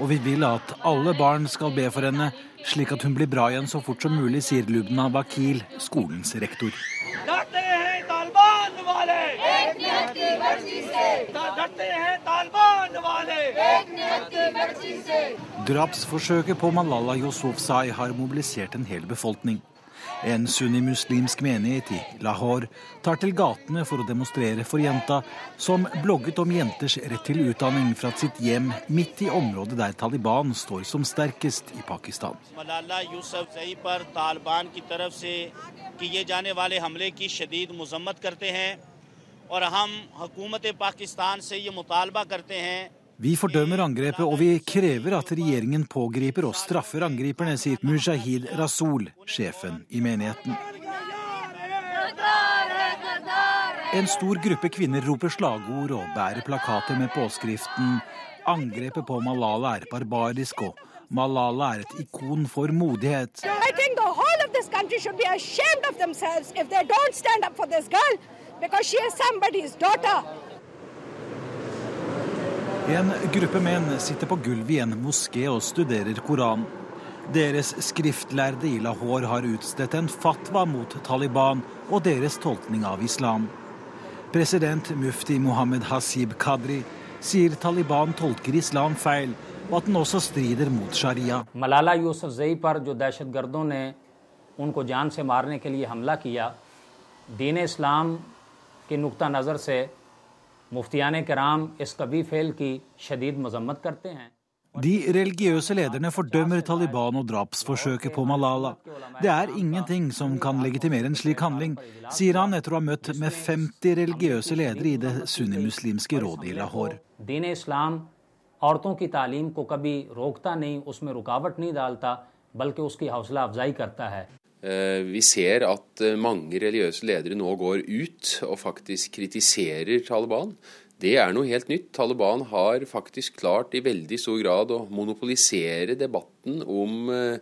[SPEAKER 19] og vi vil at alle barn skal be for henne, slik at hun blir bra igjen så fort som mulig, sier Lubna Bakil, skolens rektor. Drapsforsøket på Malala Yousufzai har mobilisert en hel befolkning. En sunnimuslimsk menighet i Lahore tar til gatene for å demonstrere for jenta, som blogget om jenters rett til utdanning fra sitt hjem midt i området der Taliban står som sterkest i Pakistan.
[SPEAKER 20] Og hum hukumet Pakistan se ye mutalba karte hain
[SPEAKER 19] vi fordømmer angrepet, og vi krever at regjeringen pågriper og straffer angriperne, sier Mujahid Rasul, sjefen i menigheten. En stor gruppe kvinner roper slagord og bærer plakater med påskriften 'Angrepet på Malala er barbarisk', og 'Malala er et ikon for modighet'.
[SPEAKER 21] Because she is somebody's daughter.
[SPEAKER 19] En gruppe menn sitter på gulvet i en moské og studerer Koranen. Deres skriftlærde i Lahore har utstedt en fatwa mot Taliban og deres tolkning av islam. President mufti Mohammed Hasib Kadri sier Taliban tolker islam feil, og at den også strider mot sharia.
[SPEAKER 22] Malala यूसुफजई पर जो दहशतगर्दों ने उनको जान से मारने के लिए हमला किया दीन इस्लाम की नुक्ता नज़र से मुफ्तियान कराम इस कभी फेल की शदीद मजम्मत करते हैं
[SPEAKER 19] De religiøse lederne fordømmer Taliban og drapsforsøket på Malala. Det er ingenting som kan legitimere en slik handling, sier han etter å ha møtt med 50 religiøse ledere i det sunnimuslimske rådet i Lahore.
[SPEAKER 22] दीन इस्लाम औरतों की तालीम को कभी रोकता नहीं उसमें रुकावट नहीं डालता बल्कि उसकी हौसला अफजाई करता है
[SPEAKER 23] Eh, vi ser at eh, mange religiøse ledere nå går ut og faktisk kritiserer Taliban. Det er noe helt nytt. Taliban har faktisk klart i veldig stor grad å monopolisere debatten om, eh,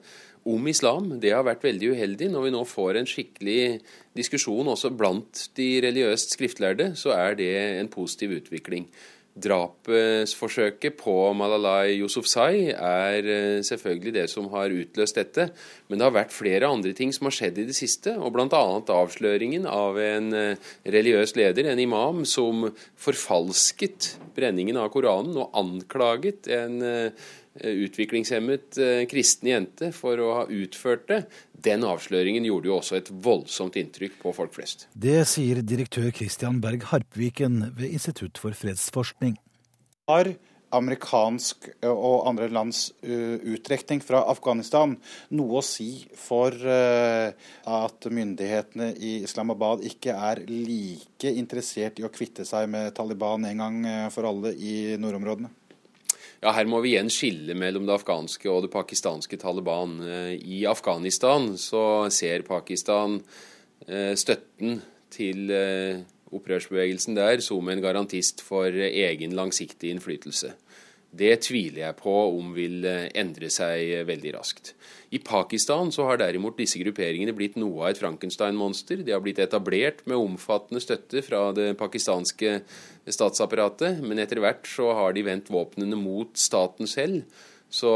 [SPEAKER 23] om islam. Det har vært veldig uheldig. Når vi nå får en skikkelig diskusjon også blant de religiøst skriftlærde, så er det en positiv utvikling. Drapsforsøket på Malalai Yousufzai er eh, selvfølgelig det som har utløst dette. Men det har vært flere andre ting som har skjedd i det siste. og Bl.a. avsløringen av en eh, religiøs leder, en imam, som forfalsket brenningen av Koranen og anklaget en eh, utviklingshemmet kristen jente for å ha utført det. Den avsløringen gjorde jo også et voldsomt inntrykk på folk flest.
[SPEAKER 19] Det sier direktør Christian Berg Harpviken ved Institutt for fredsforskning.
[SPEAKER 24] Har amerikansk og andre lands uttrekning fra Afghanistan noe å si for at myndighetene i Islamabad ikke er like interessert i å kvitte seg med Taliban en gang for alle i nordområdene?
[SPEAKER 23] Ja, Her må vi igjen skille mellom det afghanske og det pakistanske Taliban. I Afghanistan så ser Pakistan støtten til opprørsbevegelsen der som en garantist for egen langsiktig innflytelse. Det tviler jeg på om vil endre seg veldig raskt. I Pakistan så har derimot disse grupperingene blitt noe av et Frankenstein-monster. De har blitt etablert med omfattende støtte fra det pakistanske statsapparatet, men etter hvert så har de vendt våpnene mot staten selv. Så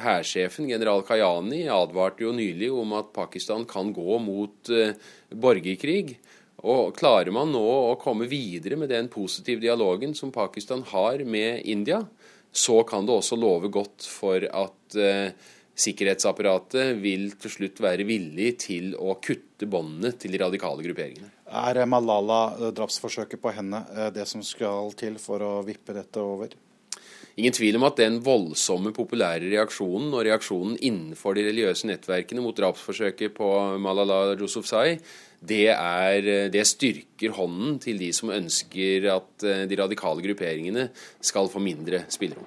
[SPEAKER 23] hærsjefen, general Kayani, advarte jo nylig om at Pakistan kan gå mot borgerkrig. Og Klarer man nå å komme videre med den positive dialogen som Pakistan har med India, så kan det også love godt for at eh, sikkerhetsapparatet vil til slutt være villig til å kutte båndene til de radikale grupperingene.
[SPEAKER 24] Er Malala, drapsforsøket på henne, det som skal til for å vippe dette over?
[SPEAKER 23] Ingen tvil om at den voldsomme populære reaksjonen og reaksjonen innenfor de religiøse nettverkene mot drapsforsøket på Malala Yousufzai, det, er, det styrker hånden til de som ønsker at de radikale grupperingene skal få mindre spillerom.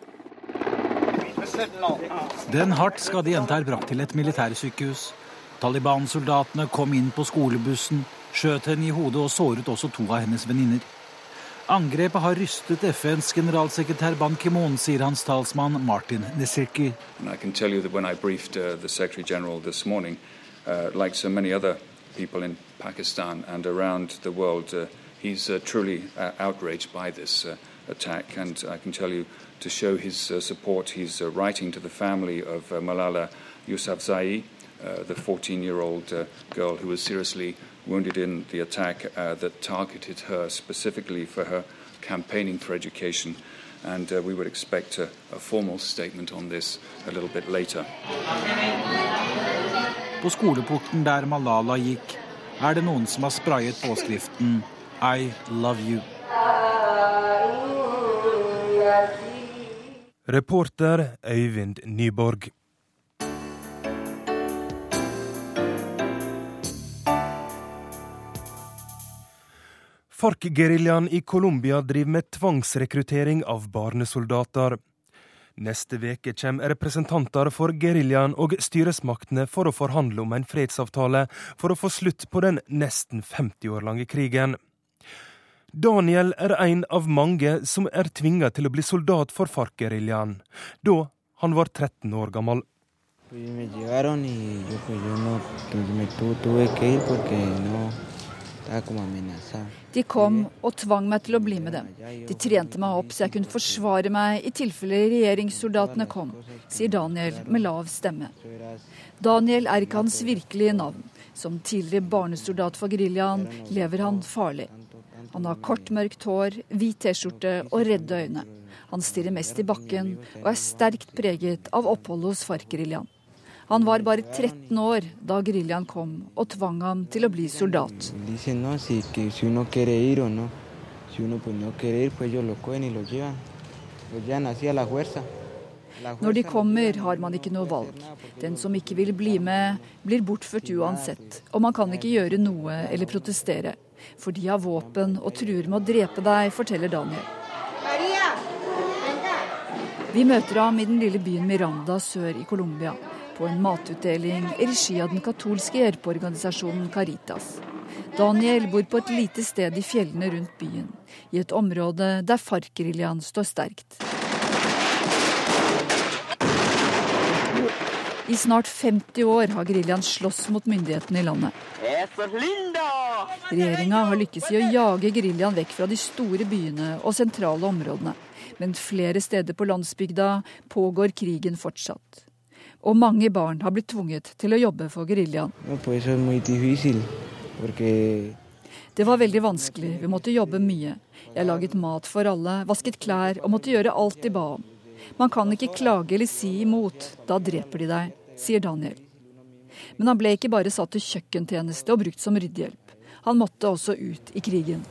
[SPEAKER 19] Den hardt skadde jenta er brakt til et militærsykehus. Taliban-soldatene kom inn på skolebussen, skjøt henne i hodet og såret også to av hennes venninner. Angrepet har rystet FNs generalsekretær Ban Ki-moon, sier hans talsmann Martin Nesirki.
[SPEAKER 25] Uh, like so many other people in Pakistan and around the world, uh, he's uh, truly uh, outraged by this uh, attack. And I can tell you, to show his uh, support, he's uh, writing to the family of uh, Malala Yousafzai, the 14 year old girl who was seriously wounded in the attack that targeted her specifically for her campaigning for education. And we would expect a, a formal statement on this a little bit later.
[SPEAKER 19] På skoleporten der Malala gikk, er det noen som har sprayet påskriften I love you.
[SPEAKER 2] Reporter Øyvind Nyborg. FARC-geriljaen i Colombia driver med tvangsrekruttering av barnesoldater. Neste veke kommer representanter for geriljaen og styresmaktene for å forhandle om en fredsavtale for å få slutt på den nesten 50 år lange krigen. Daniel er en av mange som er tvinga til å bli soldat for FARC-geriljaen, da han var 13 år gammel.
[SPEAKER 26] De kom og tvang meg til å bli med dem. De trente meg opp så jeg kunne forsvare meg i tilfelle regjeringssoldatene kom, sier Daniel med lav stemme. Daniel er ikke hans virkelige navn. Som tidligere barnesoldat for geriljaen lever han farlig. Han har kort, mørkt hår, hvit T-skjorte og redde øyne. Han stirrer mest i bakken og er sterkt preget av oppholdet hos FARC-geriljaen. Han var bare 13 år da geriljaen kom og tvang ham til å bli soldat. Når de kommer, har man ikke noe valg. Den som ikke vil bli med, blir bortført uansett. Og man kan ikke gjøre noe eller protestere. For de har våpen og truer med å drepe deg, forteller Daniel. Vi møter ham i den lille byen Miranda sør i Colombia på en matutdeling i regi av den katolske hjelpeorganisasjonen Caritas. Daniel bor på et lite sted i fjellene rundt byen, i et område der FARC-geriljaen står sterkt. I snart 50 år har geriljaen slåss mot myndighetene i landet. Regjeringa har lykkes i å jage geriljaen vekk fra de store byene og sentrale områdene. Men flere steder på landsbygda pågår krigen fortsatt. Og mange barn har blitt tvunget til å jobbe for geriljaen. Det var veldig vanskelig, vi måtte jobbe mye. Jeg laget mat for alle, vasket klær og måtte gjøre alt de ba om. Man kan ikke klage eller si imot, da dreper de deg, sier Daniel. Men han ble ikke bare satt til kjøkkentjeneste og brukt som ryddehjelp. Han måtte også ut i krigen.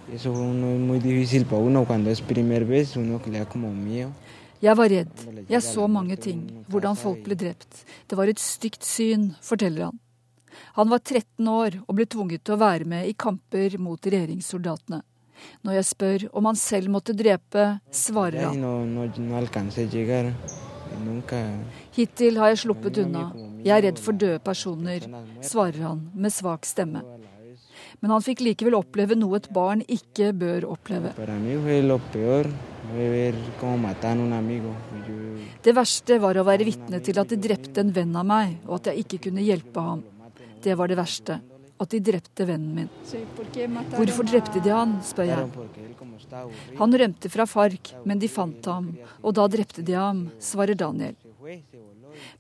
[SPEAKER 26] Jeg var redd. Jeg så mange ting. Hvordan folk ble drept. Det var et stygt syn, forteller han. Han var 13 år og ble tvunget til å være med i kamper mot regjeringssoldatene. Når jeg spør om han selv måtte drepe, svarer han. Hittil har jeg sluppet unna. Jeg er redd for døde personer, svarer han med svak stemme. Men han fikk likevel oppleve noe et barn ikke bør oppleve. Det verste var å være vitne til at de drepte en venn av meg, og at jeg ikke kunne hjelpe ham. Det var det verste. At de drepte vennen min. Hvorfor drepte de han, spør jeg. Han rømte fra FARC, men de fant ham, og da drepte de ham, svarer Daniel.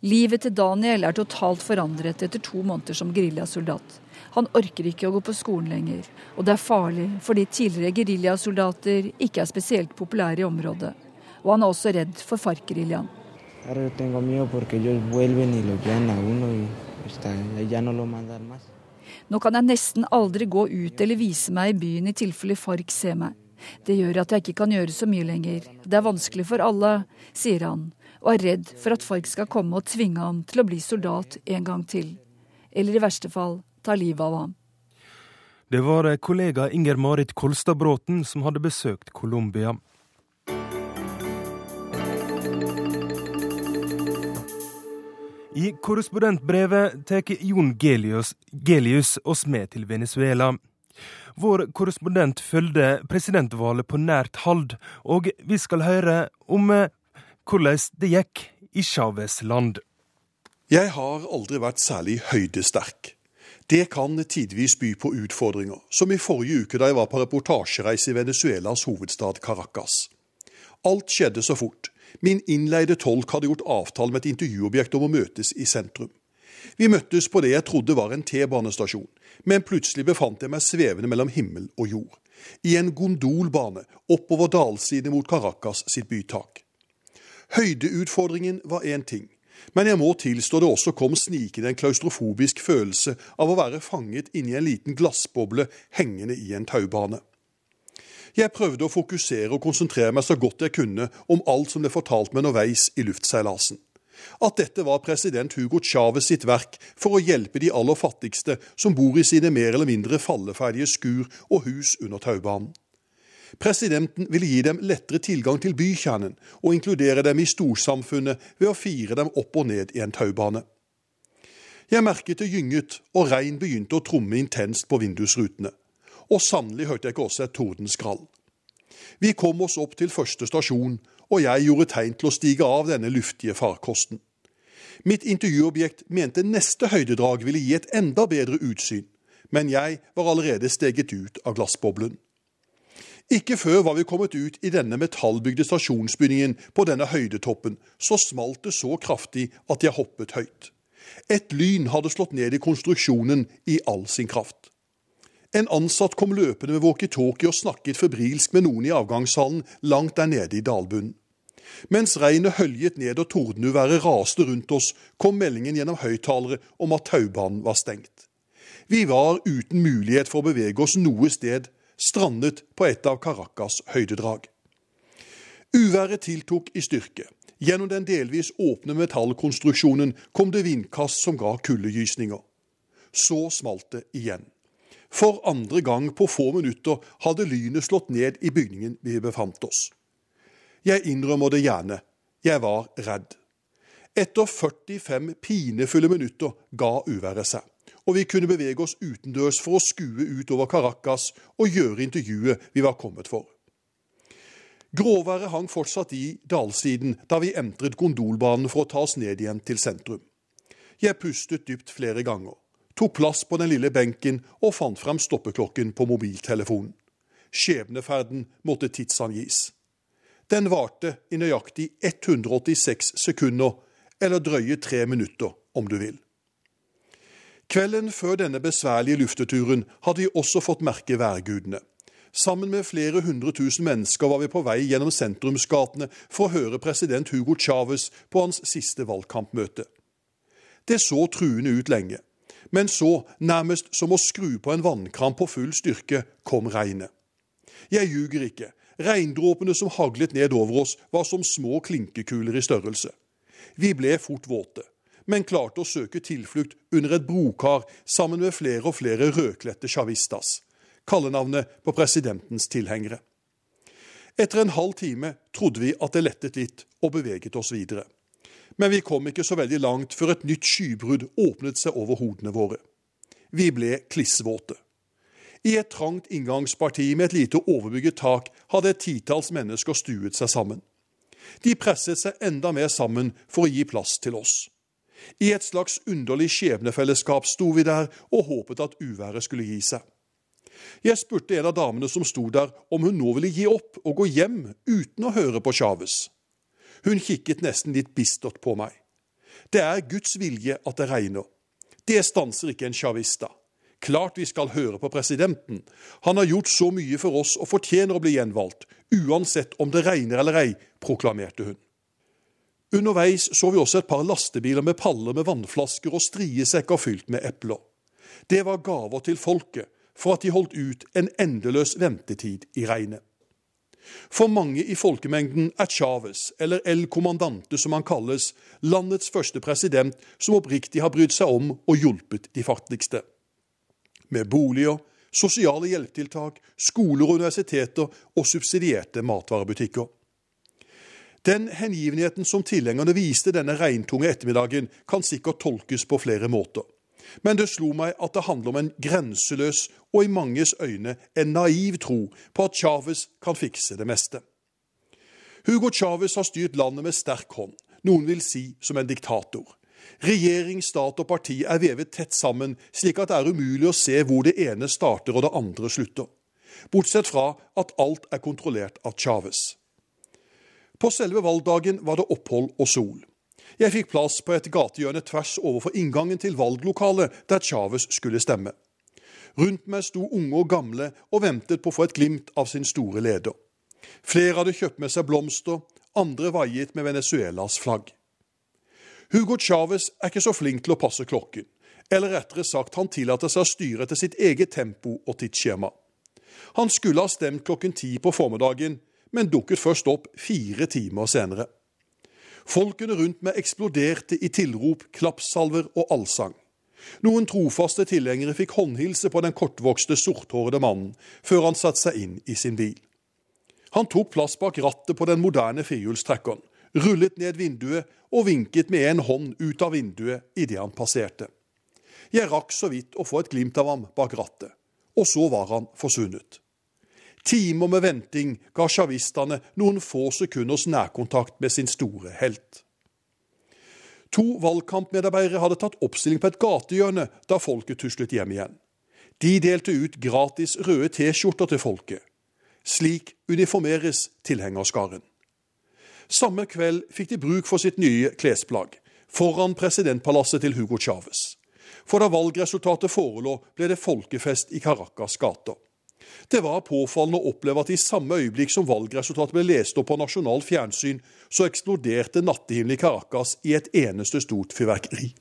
[SPEAKER 26] Livet til Daniel er totalt forandret etter to måneder som geriljasoldat. Han orker ikke å gå på skolen lenger, og det er farlig fordi tidligere geriljasoldater ikke er spesielt populære i området. Og han er også redd for FARC-geriljaen. Nå kan jeg nesten aldri gå ut eller vise meg i byen i tilfelle FARC ser meg. Det gjør at jeg ikke kan gjøre så mye lenger. Det er vanskelig for alle, sier han, og er redd for at FARC skal komme og tvinge ham til å bli soldat en gang til. Eller i verste fall ta livet av ham.
[SPEAKER 2] Det var kollega Inger Marit Kolstad Bråten som hadde besøkt Colombia. I korrespondentbrevet tar Jon Gelius, Gelius oss med til Venezuela. Vår korrespondent følgde presidentvalget på nært hold, og vi skal høre om eh, hvordan det gikk i Chávez land.
[SPEAKER 27] Jeg har aldri vært særlig høydesterk. Det kan tidvis by på utfordringer, som i forrige uke da jeg var på reportasjereise i Venezuelas hovedstad Caracas. Alt skjedde så fort. Min innleide tolk hadde gjort avtale med et intervjuobjekt om å møtes i sentrum. Vi møttes på det jeg trodde var en T-banestasjon, men plutselig befant jeg meg svevende mellom himmel og jord. I en gondolbane oppover dalsiden mot Caracas sitt bytak. Høydeutfordringen var én ting, men jeg må tilstå det også kom snikende en klaustrofobisk følelse av å være fanget inni en liten glassboble hengende i en taubane. Jeg prøvde å fokusere og konsentrere meg så godt jeg kunne om alt som ble fortalt meg underveis i luftseilasen. At dette var president Hugo Chávez sitt verk for å hjelpe de aller fattigste som bor i sine mer eller mindre falleferdige skur og hus under taubanen. Presidenten ville gi dem lettere tilgang til bykjernen og inkludere dem i storsamfunnet ved å fire dem opp og ned i en taubane. Jeg merket det gynget, og regn begynte å tromme intenst på vindusrutene. Og sannelig hørte jeg ikke også et tordenskrall. Vi kom oss opp til første stasjon, og jeg gjorde tegn til å stige av denne luftige farkosten. Mitt intervjuobjekt mente neste høydedrag ville gi et enda bedre utsyn, men jeg var allerede steget ut av glassboblen. Ikke før var vi kommet ut i denne metallbygde stasjonsbygningen på denne høydetoppen, så smalt det så kraftig at jeg hoppet høyt. Et lyn hadde slått ned i konstruksjonen i all sin kraft. En ansatt kom løpende med walkietalkie og snakket febrilsk med noen i avgangshallen langt der nede i dalbunnen. Mens regnet høljet ned og tordenuværet raste rundt oss, kom meldingen gjennom høyttalere om at taubanen var stengt. Vi var uten mulighet for å bevege oss noe sted strandet på et av Caracas høydedrag. Uværet tiltok i styrke. Gjennom den delvis åpne metallkonstruksjonen kom det vindkast som ga kuldegysninger. Så smalt det igjen. For andre gang på få minutter hadde lynet slått ned i bygningen vi befant oss. Jeg innrømmer det gjerne, jeg var redd. Etter 45 pinefulle minutter ga uværet seg og vi kunne bevege oss utendørs for å skue utover Caracas og gjøre intervjuet vi var kommet for. Gråværet hang fortsatt i dalsiden da vi entret gondolbanen for å ta oss ned igjen til sentrum. Jeg pustet dypt flere ganger, tok plass på den lille benken og fant frem stoppeklokken på mobiltelefonen. Skjebneferden måtte tidsangis. Den varte i nøyaktig 186 sekunder, eller drøye tre minutter, om du vil. Kvelden før denne besværlige lufteturen hadde vi også fått merke værgudene. Sammen med flere hundre tusen mennesker var vi på vei gjennom sentrumsgatene for å høre president Hugo Chávez på hans siste valgkampmøte. Det så truende ut lenge, men så, nærmest som å skru på en vannkram på full styrke, kom regnet. Jeg ljuger ikke, regndråpene som haglet ned over oss, var som små klinkekuler i størrelse. Vi ble fort våte, men klarte å søke tilflukt under et brokar sammen med flere og flere rødkledte chavistas, kallenavnet på presidentens tilhengere. Etter en halv time trodde vi at det lettet litt, og beveget oss videre. Men vi kom ikke så veldig langt før et nytt skybrudd åpnet seg over hodene våre. Vi ble klissvåte. I et trangt inngangsparti med et lite overbygget tak hadde et titalls mennesker stuet seg sammen. De presset seg enda mer sammen for å gi plass til oss. I et slags underlig skjebnefellesskap sto vi der og håpet at uværet skulle gi seg. Jeg spurte en av damene som sto der, om hun nå ville gi opp og gå hjem uten å høre på Chávez. Hun kikket nesten litt bistert på meg. Det er Guds vilje at det regner. Det stanser ikke en chavista. Klart vi skal høre på presidenten. Han har gjort så mye for oss og fortjener å bli gjenvalgt, uansett om det regner eller ei, proklamerte hun. Underveis så vi også et par lastebiler med paller med vannflasker og striesekker fylt med epler. Det var gaver til folket for at de holdt ut en endeløs ventetid i regnet. For mange i folkemengden er Chávez, eller El Comandante som han kalles, landets første president som oppriktig har brydd seg om og hjulpet de fattigste. Med boliger, sosiale hjelpetiltak, skoler og universiteter og subsidierte matvarebutikker. Den hengivenheten som tilhengerne viste denne regntunge ettermiddagen, kan sikkert tolkes på flere måter. Men det slo meg at det handler om en grenseløs og i manges øyne en naiv tro på at Chávez kan fikse det meste. Hugo Chávez har styrt landet med sterk hånd, noen vil si som en diktator. Regjering, stat og parti er vevet tett sammen, slik at det er umulig å se hvor det ene starter og det andre slutter. Bortsett fra at alt er kontrollert av Chávez. På selve valgdagen var det opphold og sol. Jeg fikk plass på et gatehjørne tvers overfor inngangen til valglokalet der Chávez skulle stemme. Rundt meg sto unge og gamle og ventet på å få et glimt av sin store leder. Flere hadde kjøpt med seg blomster, andre vaiet med Venezuelas flagg. Hugo Chávez er ikke så flink til å passe klokken, eller rettere sagt, han tillater seg å styre etter sitt eget tempo og tidsskjema. Han skulle ha stemt klokken ti på formiddagen, men dukket først opp fire timer senere. Folkene rundt meg eksploderte i tilrop, klappsalver og allsang. Noen trofaste tilhengere fikk håndhilse på den kortvokste, sorthårede mannen før han satte seg inn i sin bil. Han tok plass bak rattet på den moderne firehjulstrekkeren, rullet ned vinduet og vinket med en hånd ut av vinduet idet han passerte. Jeg rakk så vidt å få et glimt av ham bak rattet, og så var han forsvunnet. Timer med venting ga sjavistene noen få sekunders nærkontakt med sin store helt. To valgkampmedarbeidere hadde tatt oppstilling på et gatehjørne da folket tuslet hjem igjen. De delte ut gratis røde T-skjorter til folket. Slik uniformeres tilhengerskaren. Samme kveld fikk de bruk for sitt nye klesplagg, foran presidentpalasset til Hugo Chávez. For da valgresultatet forelå, ble det folkefest i Caracas gater. Det var påfallende å oppleve at i samme øyeblikk som valgresultatet ble lest opp på nasjonalt fjernsyn, så eksploderte nattehimmelen i Caracas i et eneste stort fyrverkeri.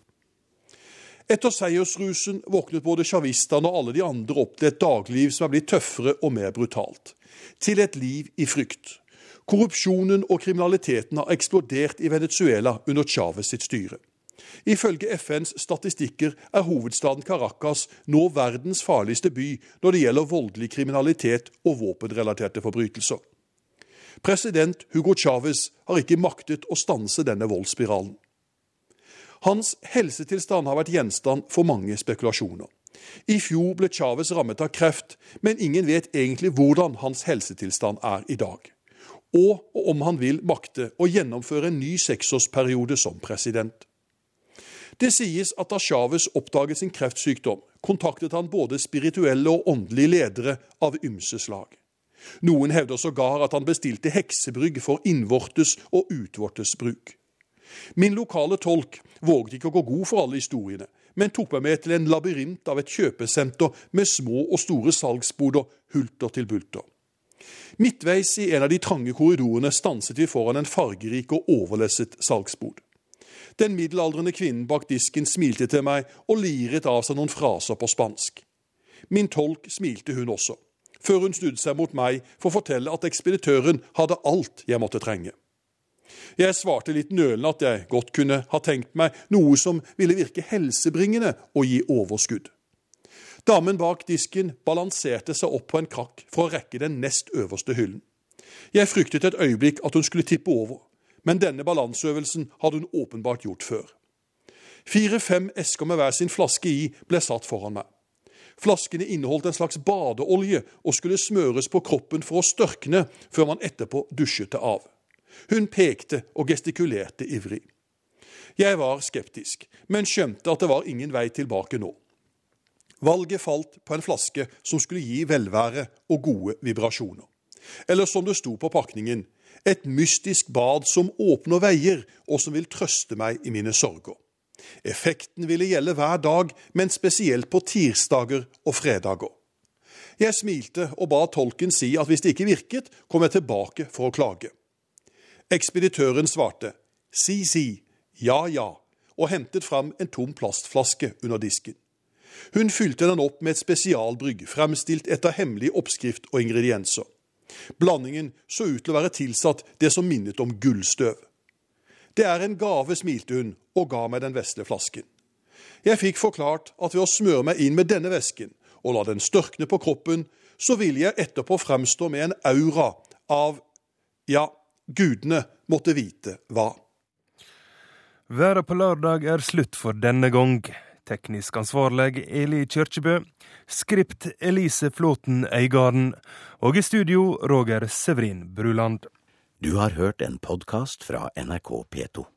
[SPEAKER 27] Etter seiersrusen våknet både sjavistene og alle de andre opp til et dagliv som er blitt tøffere og mer brutalt. Til et liv i frykt. Korrupsjonen og kriminaliteten har eksplodert i Venezuela under Chávez sitt styre. Ifølge FNs statistikker er hovedstaden Caracas nå verdens farligste by når det gjelder voldelig kriminalitet og våpenrelaterte forbrytelser. President Hugo Chávez har ikke maktet å stanse denne voldsspiralen. Hans helsetilstand har vært gjenstand for mange spekulasjoner. I fjor ble Chávez rammet av kreft, men ingen vet egentlig hvordan hans helsetilstand er i dag. Og om han vil makte å gjennomføre en ny seksårsperiode som president. Det sies at da Chávez oppdaget sin kreftsykdom, kontaktet han både spirituelle og åndelige ledere av ymse slag. Noen hevder sågar at han bestilte heksebrygg for innvortes og utvortes bruk. Min lokale tolk våget ikke å gå god for alle historiene, men tok meg med til en labyrint av et kjøpesenter med små og store salgsboder hulter til bulter. Midtveis i en av de trange korridorene stanset vi foran en fargerik og overlesset salgsbod. Den middelaldrende kvinnen bak disken smilte til meg og liret av seg noen fraser på spansk. Min tolk smilte hun også, før hun snudde seg mot meg for å fortelle at ekspeditøren hadde alt jeg måtte trenge. Jeg svarte litt nølende at jeg godt kunne ha tenkt meg noe som ville virke helsebringende og gi overskudd. Damen bak disken balanserte seg opp på en krakk for å rekke den nest øverste hyllen. Jeg fryktet et øyeblikk at hun skulle tippe over, men denne balanseøvelsen hadde hun åpenbart gjort før. Fire-fem esker med hver sin flaske i ble satt foran meg. Flaskene inneholdt en slags badeolje og skulle smøres på kroppen for å størkne før man etterpå dusjet det av. Hun pekte og gestikulerte ivrig. Jeg var skeptisk, men skjønte at det var ingen vei tilbake nå. Valget falt på en flaske som skulle gi velvære og gode vibrasjoner. Eller som det sto på pakningen, et mystisk bad som åpner veier, og som vil trøste meg i mine sorger. Effekten ville gjelde hver dag, men spesielt på tirsdager og fredager. Jeg smilte og ba tolken si at hvis det ikke virket, kom jeg tilbake for å klage. Ekspeditøren svarte si, si, ja, ja, og hentet fram en tom plastflaske under disken. Hun fylte den opp med et spesialbrygg fremstilt etter hemmelig oppskrift og ingredienser. Blandingen så ut til å være tilsatt det som minnet om gullstøv. Det er en gave, smilte hun og ga meg den vesle flasken. Jeg fikk forklart at ved å smøre meg inn med denne væsken og la den størkne på kroppen, så ville jeg etterpå fremstå med en aura av ja, gudene måtte vite hva.
[SPEAKER 2] Været på lørdag er slutt for denne gang. Teknisk ansvarlig Eli Kyrkjebø. Skript Elise Flåten Øygarden. Og i studio Roger Severin Bruland.
[SPEAKER 28] Du har hørt en podkast fra NRK P2.